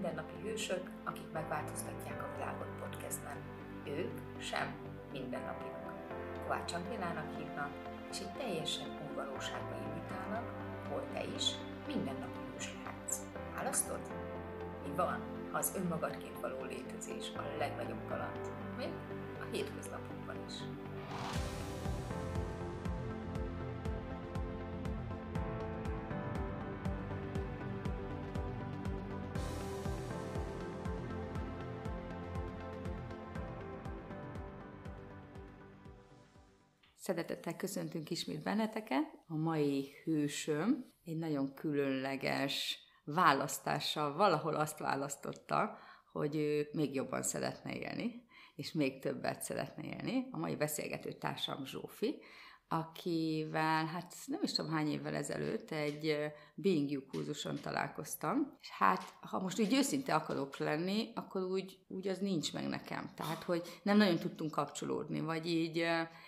mindennapi hősök, akik megváltoztatják a világot podcastben. Ők sem mindennapiak. Kovács Angélának hívnak, és egy teljesen új valóságba invitálnak, hol te is mindennapi hős lehetsz. Választod? Mi van, ha az önmagadként való létezés a legnagyobb kaland, még a hétköznapokban is. Szeretettel köszöntünk ismét benneteket. A mai hősöm egy nagyon különleges választással valahol azt választotta, hogy ő még jobban szeretne élni, és még többet szeretne élni. A mai beszélgető társam Zsófi, akivel, hát nem is tudom hány évvel ezelőtt egy Being You kurzuson találkoztam, és hát, ha most így őszinte akarok lenni, akkor úgy, úgy az nincs meg nekem. Tehát, hogy nem nagyon tudtunk kapcsolódni, vagy így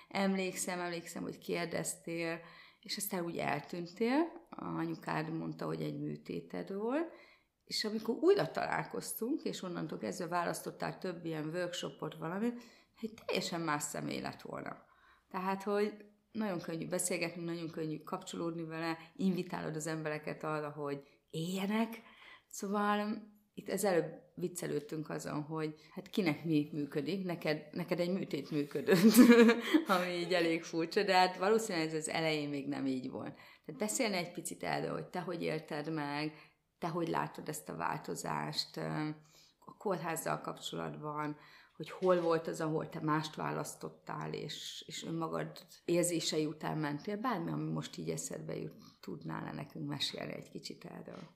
emlékszem, emlékszem, hogy kérdeztél, és aztán úgy eltűntél, a anyukád mondta, hogy egy műtéted volt, és amikor újra találkoztunk, és onnantól kezdve választottál több ilyen workshopot, valamit, egy teljesen más személy lett volna. Tehát, hogy nagyon könnyű beszélgetni, nagyon könnyű kapcsolódni vele, invitálod az embereket arra, hogy éljenek. Szóval itt ezelőbb viccelődtünk azon, hogy hát kinek mi működik, neked, neked egy műtét működött, ami így elég furcsa, de hát valószínűleg ez az elején még nem így volt. Tehát beszélne egy picit erről, hogy te hogy élted meg, te hogy látod ezt a változást a kórházzal kapcsolatban, hogy hol volt az, ahol te mást választottál, és, és önmagad érzései után mentél, bármi, ami most így eszedbe jut, tudnál-e nekünk mesélni egy kicsit erről?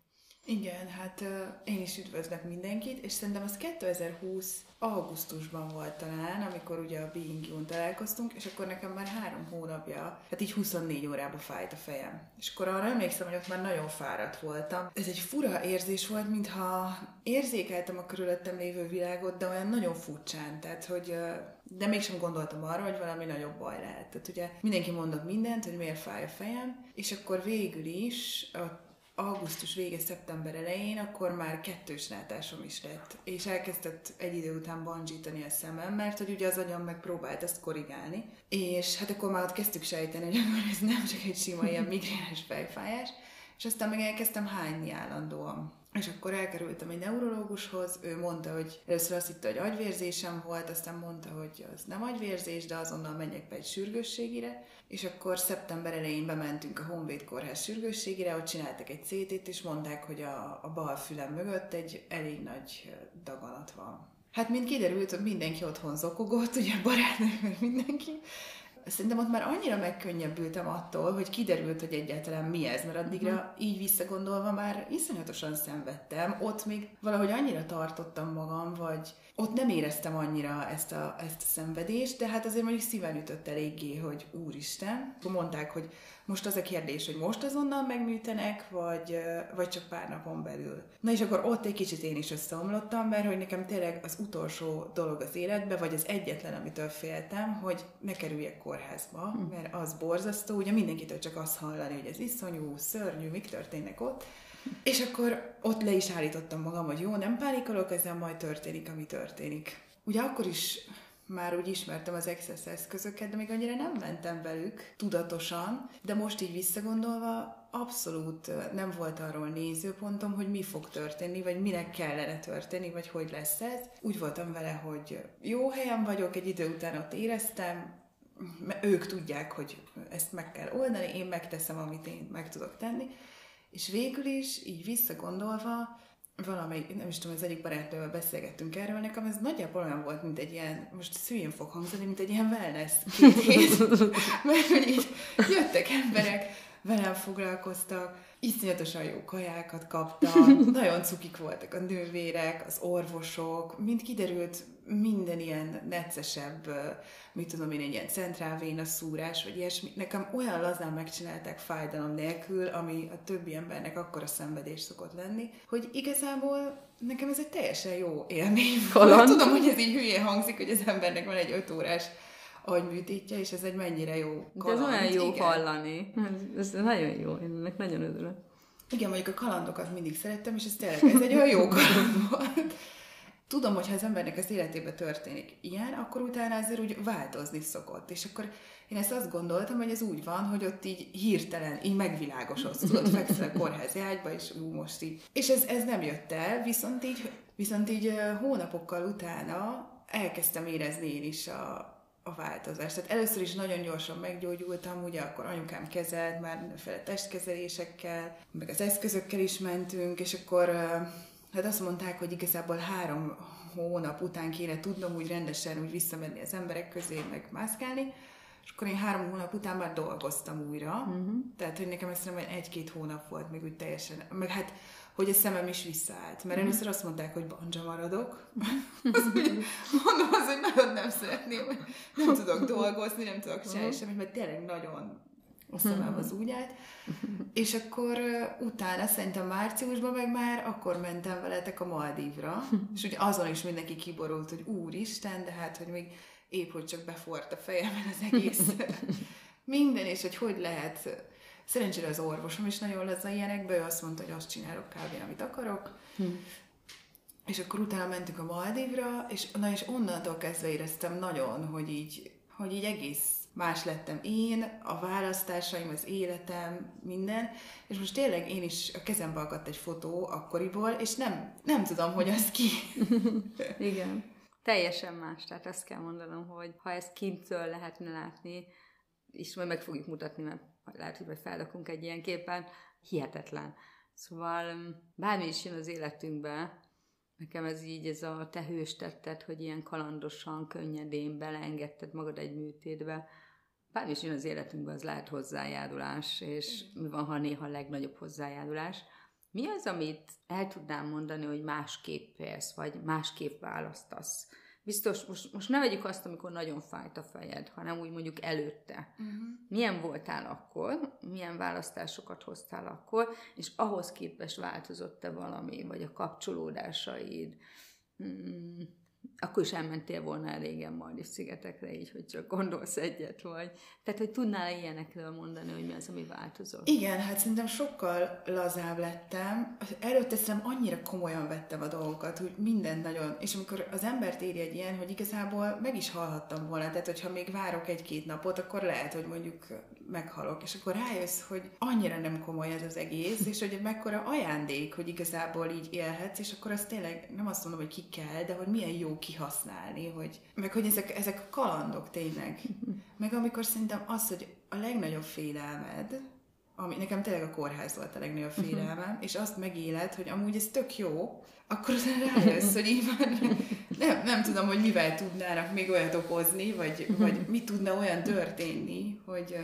Igen, hát én is üdvözlök mindenkit, és szerintem az 2020 augusztusban volt talán, amikor ugye a Being you találkoztunk, és akkor nekem már három hónapja, hát így 24 órába fájt a fejem. És akkor arra emlékszem, hogy ott már nagyon fáradt voltam. Ez egy fura érzés volt, mintha érzékeltem a körülöttem lévő világot, de olyan nagyon furcsán, tehát hogy de mégsem gondoltam arra, hogy valami nagyobb baj lehet. Tehát ugye mindenki mondott mindent, hogy miért fáj a fejem, és akkor végül is a augusztus vége, szeptember elején, akkor már kettős látásom is lett, és elkezdett egy idő után bandzsítani a szemem, mert hogy ugye az agyam megpróbált ezt korrigálni, és hát akkor már ott kezdtük sejteni, hogy ez nem csak egy sima ilyen migrénes fejfájás, és aztán meg elkezdtem hányni állandóan. És akkor elkerültem egy neurológushoz, ő mondta, hogy először azt hitte, hogy agyvérzésem volt, aztán mondta, hogy az nem agyvérzés, de azonnal menjek be egy sürgősségire, és akkor szeptember elején bementünk a Honvéd Kórház sürgősségére, ott csináltak egy CT-t, és mondták, hogy a, a bal fülem mögött egy elég nagy daganat van. Hát, mint kiderült, mindenki otthon zokogott, ugye barátnők, mindenki, szerintem ott már annyira megkönnyebbültem attól, hogy kiderült, hogy egyáltalán mi ez, mert addigra uh-huh. így visszagondolva már iszonyatosan szenvedtem. Ott még valahogy annyira tartottam magam, vagy ott nem éreztem annyira ezt a, ezt a szenvedést, de hát azért mondjuk szíven ütött eléggé, hogy úristen. Mondták, hogy most az a kérdés, hogy most azonnal megműtenek, vagy, vagy csak pár napon belül. Na és akkor ott egy kicsit én is összeomlottam, mert hogy nekem tényleg az utolsó dolog az életbe, vagy az egyetlen, amitől féltem, hogy ne kerüljek kórházba, mert az borzasztó, ugye mindenkitől csak azt hallani, hogy ez iszonyú, szörnyű, mik történnek ott, és akkor ott le is állítottam magam, hogy jó, nem pánikolok, ezzel majd történik, ami történik. Ugye akkor is már úgy ismertem az Access eszközöket, de még annyira nem mentem velük tudatosan, de most így visszagondolva abszolút nem volt arról nézőpontom, hogy mi fog történni, vagy minek kellene történni, vagy hogy lesz ez. Úgy voltam vele, hogy jó helyen vagyok, egy idő után ott éreztem, ők tudják, hogy ezt meg kell oldani, én megteszem, amit én meg tudok tenni, és végül is, így visszagondolva, valamelyik, nem is tudom, az egyik barátnővel beszélgettünk erről, nekem ez nagyjából olyan volt, mint egy ilyen, most szüljén fog hangzani, mint egy ilyen wellness két hét, mert hogy így jöttek emberek, velem foglalkoztak, iszonyatosan jó kajákat kaptam, nagyon cukik voltak a nővérek, az orvosok, mind kiderült minden ilyen neccesebb, mit tudom én, egy ilyen centrálvéna szúrás, vagy ilyesmi, nekem olyan lazán megcsinálták fájdalom nélkül, ami a többi embernek akkor a szenvedés szokott lenni, hogy igazából nekem ez egy teljesen jó élmény. Tudom, hogy ez így hülyén hangzik, hogy az embernek van egy öt órás agyműtétje, és ez egy mennyire jó kaland. De ez olyan jó Igen. hallani. Ez, ez nagyon jó, én ennek nagyon örülök. Igen, mondjuk a kalandokat mindig szerettem, és ez tényleg ez egy olyan jó kaland volt. Tudom, hogy ha az embernek az életében történik ilyen, akkor utána azért úgy változni szokott. És akkor én ezt azt gondoltam, hogy ez úgy van, hogy ott így hirtelen, így megvilágosodsz, tudod, fekszel a kórházi ágyba, és ú, most így. És ez, ez nem jött el, viszont így, viszont így hónapokkal utána elkezdtem érezni én is a, a változást. Tehát először is nagyon gyorsan meggyógyultam, ugye akkor anyukám kezelt már mindenféle testkezelésekkel, meg az eszközökkel is mentünk, és akkor hát azt mondták, hogy igazából három hónap után kéne tudnom úgy rendesen úgy visszamenni az emberek közé, meg mászkálni, és akkor én három hónap után már dolgoztam újra. Uh-huh. Tehát, hogy nekem ezt nem egy-két hónap volt még úgy teljesen, meg hát hogy a szemem is visszaállt. Mert mm. először azt mondták, hogy banja maradok. az, hogy mondom az, hogy nagyon nem szeretném, nem tudok dolgozni, nem tudok csinálni uh-huh. semmit, mert tényleg nagyon a szemem az úgy állt. És akkor utána, szerintem márciusban meg már akkor mentem veletek a Maldívra, és ugye azon is mindenki kiborult, hogy úristen, de hát, hogy még épp, hogy csak befort a fejemben az egész minden, és hogy hogy lehet Szerencsére az orvosom is nagyon lesz a ilyenekbe, ő azt mondta, hogy azt csinálok kb. amit akarok. Hm. És akkor utána mentünk a Maldívra, és, na és onnantól kezdve éreztem nagyon, hogy így, hogy így egész más lettem én, a választásaim, az életem, minden, és most tényleg én is a kezembe akadt egy fotó akkoriból, és nem, nem tudom, hogy az ki. Igen. Teljesen más, tehát azt kell mondanom, hogy ha ezt kintől lehetne látni, és majd meg fogjuk mutatni, mert lehet, hogy majd feldakunk egy ilyen képen, hihetetlen. Szóval mm, bármi is jön az életünkbe, nekem ez így, ez a te hős tetted, hogy ilyen kalandosan, könnyedén beleengedted magad egy műtétbe, bármi is jön az életünkbe, az lehet hozzájárulás, és mi van, ha néha a legnagyobb hozzájárulás. Mi az, amit el tudnám mondani, hogy másképp élsz, vagy másképp választasz? Biztos, most, most ne vegyük azt, amikor nagyon fájt a fejed, hanem úgy mondjuk előtte. Uh-huh. Milyen voltál akkor, milyen választásokat hoztál akkor, és ahhoz képest változott-e valami, vagy a kapcsolódásaid, hmm, akkor is elmentél volna régen majd is szigetekre, így, hogy csak gondolsz egyet, vagy... Tehát, hogy tudnál ilyenekről mondani, hogy mi az, ami változott? Igen, hát szerintem sokkal lazább lettem. Előtte szerintem annyira komolyan vettem a dolgokat, hogy minden nagyon... És amikor az embert éri egy ilyen, hogy igazából meg is hallhattam volna, tehát hogyha még várok egy-két napot, akkor lehet, hogy mondjuk meghalok, és akkor rájössz, hogy annyira nem komoly ez az egész, és hogy mekkora ajándék, hogy igazából így élhetsz, és akkor azt tényleg nem azt mondom, hogy ki kell, de hogy milyen jó kihasználni, hogy, meg hogy ezek, ezek kalandok tényleg. Meg amikor szerintem az, hogy a legnagyobb félelmed, ami nekem tényleg a kórház volt a legnagyobb félelmem, és azt megéled, hogy amúgy ez tök jó, akkor utána rájössz, hogy így van, nem, nem tudom, hogy mivel tudnának még olyat okozni, vagy, vagy mi tudna olyan történni, hogy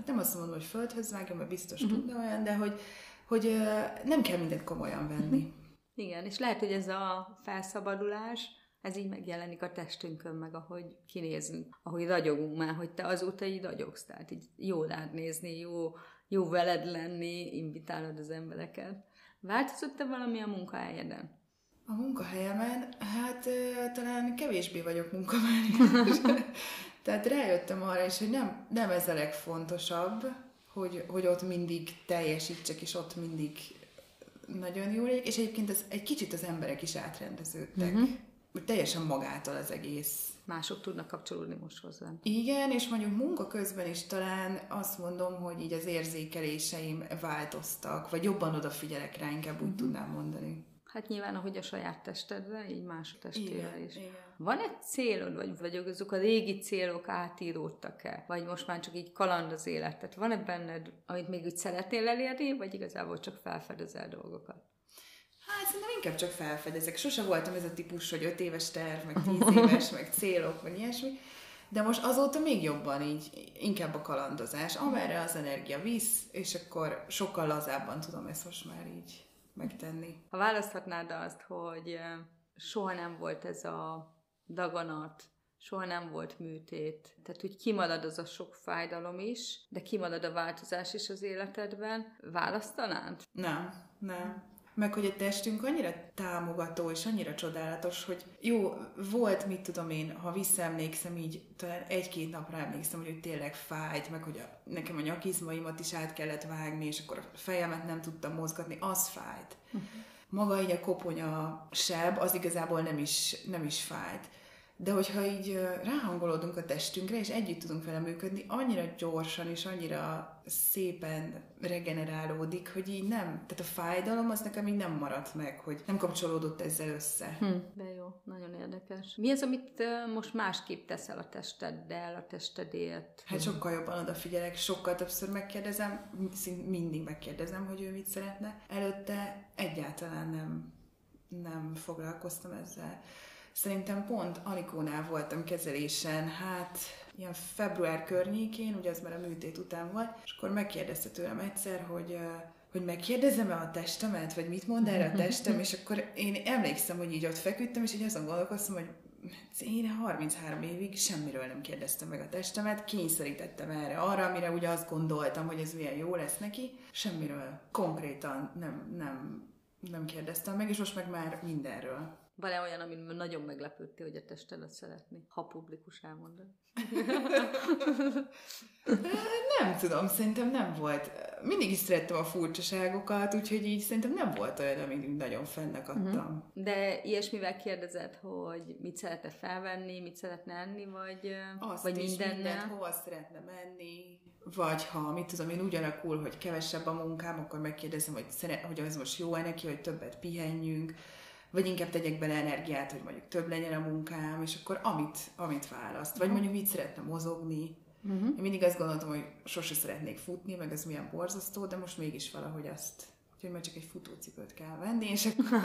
hát nem azt mondom, hogy földhöz vágja, mert biztos uh-huh. tudna olyan, de hogy, hogy nem kell mindent komolyan venni. Uh-huh. Igen, és lehet, hogy ez a felszabadulás, ez így megjelenik a testünkön, meg ahogy kinézünk, ahogy ragyogunk már, hogy te azóta így ragyogsz, tehát így jó rád nézni, jó, jó veled lenni, invitálod az embereket. Változott-e valami a munkahelyeden? A munkahelyemen, hát talán kevésbé vagyok munkamániás. Tehát rájöttem arra is, hogy nem, nem ez a legfontosabb, hogy, hogy ott mindig teljesítsek, és ott mindig nagyon jó legyek, és egyébként ez, egy kicsit az emberek is átrendeződtek. Uh-huh. Teljesen magától az egész. Mások tudnak kapcsolódni most hozzám. Igen, és mondjuk munka közben is talán azt mondom, hogy így az érzékeléseim változtak, vagy jobban odafigyelek rá, inkább úgy uh-huh. tudnám mondani. Hát nyilván, ahogy a saját testedre, így más testére is. Igen. Van egy célod, vagy, vagy azok a régi célok átíródtak-e? Vagy most már csak így kaland az élet? Tehát van-e benned, amit még úgy szeretnél elérni, vagy igazából csak felfedezel dolgokat? Hát szerintem inkább csak felfedezek. Sose voltam ez a típus, hogy öt éves terv, meg tíz éves, meg célok, vagy ilyesmi. De most azóta még jobban így, inkább a kalandozás, amerre az energia visz, és akkor sokkal lazábban tudom ezt most már így megtenni. Ha választhatnád azt, hogy soha nem volt ez a daganat, soha nem volt műtét. Tehát, hogy kimarad az a sok fájdalom is, de kimarad a változás is az életedben. Választanád? Nem, nem. Meg hogy a testünk annyira támogató és annyira csodálatos, hogy jó, volt, mit tudom én, ha visszaemlékszem így, talán egy-két napra emlékszem, hogy tényleg fájt, meg hogy a, nekem a nyakizmaimat is át kellett vágni, és akkor a fejemet nem tudtam mozgatni, az fájt. Uh-huh. Maga így a koponya seb, az igazából nem is, nem is fájt de hogyha így ráhangolódunk a testünkre, és együtt tudunk vele működni, annyira gyorsan és annyira szépen regenerálódik, hogy így nem, tehát a fájdalom az nekem így nem maradt meg, hogy nem kapcsolódott ezzel össze. Hm, de jó, nagyon érdekes. Mi az, amit most másképp teszel a testeddel, a testedért? Hát sokkal jobban odafigyelek, sokkal többször megkérdezem, mindig megkérdezem, hogy ő mit szeretne. Előtte egyáltalán nem, nem foglalkoztam ezzel Szerintem pont Anikónál voltam kezelésen, hát ilyen február környékén, ugye az már a műtét után volt, és akkor megkérdezte tőlem egyszer, hogy hogy megkérdezem-e a testemet, vagy mit mond erre a testem, és akkor én emlékszem, hogy így ott feküdtem, és így azon gondolkoztam, hogy én 33 évig semmiről nem kérdeztem meg a testemet, kényszerítettem erre, arra, amire ugye azt gondoltam, hogy ez milyen jó lesz neki, semmiről konkrétan nem, nem, nem kérdeztem meg, és most meg már mindenről. Van-e olyan, ami nagyon meglepődtél, hogy a testedet szeretni, ha publikus elmondod? nem tudom, szerintem nem volt. Mindig is szerettem a furcsaságokat, úgyhogy így szerintem nem volt olyan, amit nagyon fennek adtam. Uh-huh. De ilyesmivel kérdezed, hogy mit szeretne felvenni, mit szeretne enni, vagy, Azt vagy is, mindennel? hova szeretne menni, vagy ha, mit tudom én, úgy alakul, hogy kevesebb a munkám, akkor megkérdezem, hogy, szeret, hogy az most jó-e neki, hogy többet pihenjünk, vagy inkább tegyek bele energiát, hogy mondjuk több legyen a munkám, és akkor amit, amit választ. Vagy mondjuk mit szeretne mozogni. Uh-huh. Én mindig azt gondoltam, hogy sose szeretnék futni, meg ez milyen borzasztó, de most mégis valahogy azt Úgyhogy majd csak egy futócipőt kell venni, és akkor...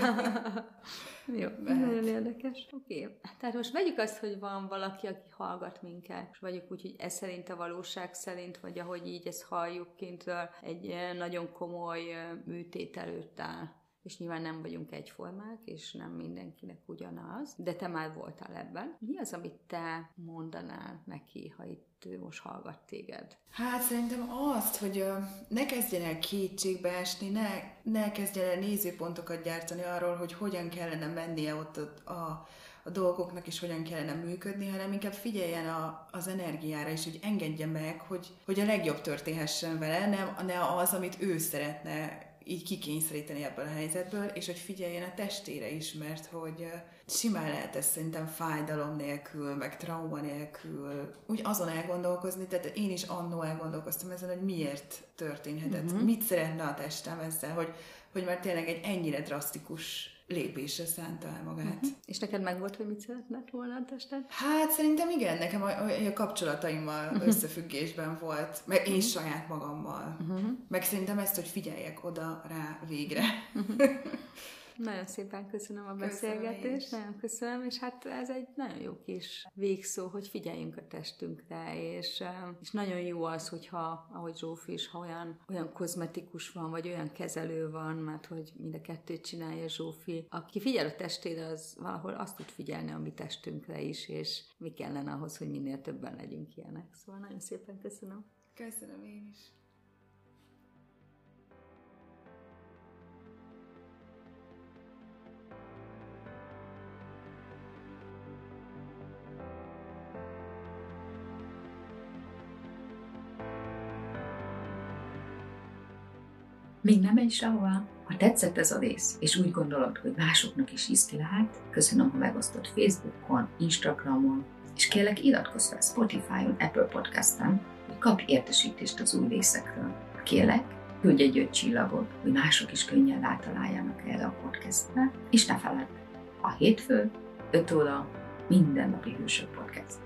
Jó, nagyon érdekes. Oké. Okay. Tehát most vegyük azt, hogy van valaki, aki hallgat minket, és vagyok úgy, hogy ez szerint a valóság szerint, vagy ahogy így ezt halljuk kintről, egy eh, nagyon komoly eh, műtét előtt áll és nyilván nem vagyunk egyformák, és nem mindenkinek ugyanaz, de te már voltál ebben. Mi az, amit te mondanál neki, ha itt ő most hallgat téged? Hát szerintem azt, hogy ne kezdjen el kétségbe esni, ne, ne kezdjen el nézőpontokat gyártani arról, hogy hogyan kellene mennie ott a, a a dolgoknak is hogyan kellene működni, hanem inkább figyeljen a, az energiára, és hogy engedje meg, hogy, hogy a legjobb történhessen vele, nem ne az, amit ő szeretne így kikényszeríteni ebből a helyzetből, és hogy figyeljen a testére is, mert hogy simán lehet ezt szerintem fájdalom nélkül, meg trauma nélkül, úgy azon elgondolkozni, tehát én is annó elgondolkoztam ezen, hogy miért történhetett, uh-huh. mit szeretne a testem ezzel, hogy, hogy már tényleg egy ennyire drasztikus lépésre szánta el magát. Uh-huh. És neked meg volt, hogy mit szeretnek volna a tested? Hát szerintem igen, nekem a, a kapcsolataimmal uh-huh. összefüggésben volt, meg én uh-huh. saját magammal. Uh-huh. Meg szerintem ezt, hogy figyeljek oda rá végre. Uh-huh. Nagyon szépen köszönöm a beszélgetést, nagyon köszönöm, és hát ez egy nagyon jó kis végszó, hogy figyeljünk a testünkre, és, és nagyon jó az, hogyha, ahogy Zsófi is, ha olyan, olyan kozmetikus van, vagy olyan kezelő van, mert hogy mind a kettőt csinálja Zsófi, aki figyel a testére, az valahol azt tud figyelni a mi testünkre is, és mi kellene ahhoz, hogy minél többen legyünk ilyenek. Szóval nagyon szépen köszönöm. Köszönöm én is. Még nem menj sehová. Ha tetszett ez a rész, és úgy gondolod, hogy másoknak is iszki lehet, köszönöm, ha megosztod Facebookon, Instagramon, és kérlek iratkozz fel Spotify-on, Apple Podcast-en, hogy kapj értesítést az új részekről. Kérlek, küldj egy öt csillagot, hogy mások is könnyen rátaláljanak erre a podcastre, és ne feledd, a hétfő, 5 óra, mindennapi hősök podcast.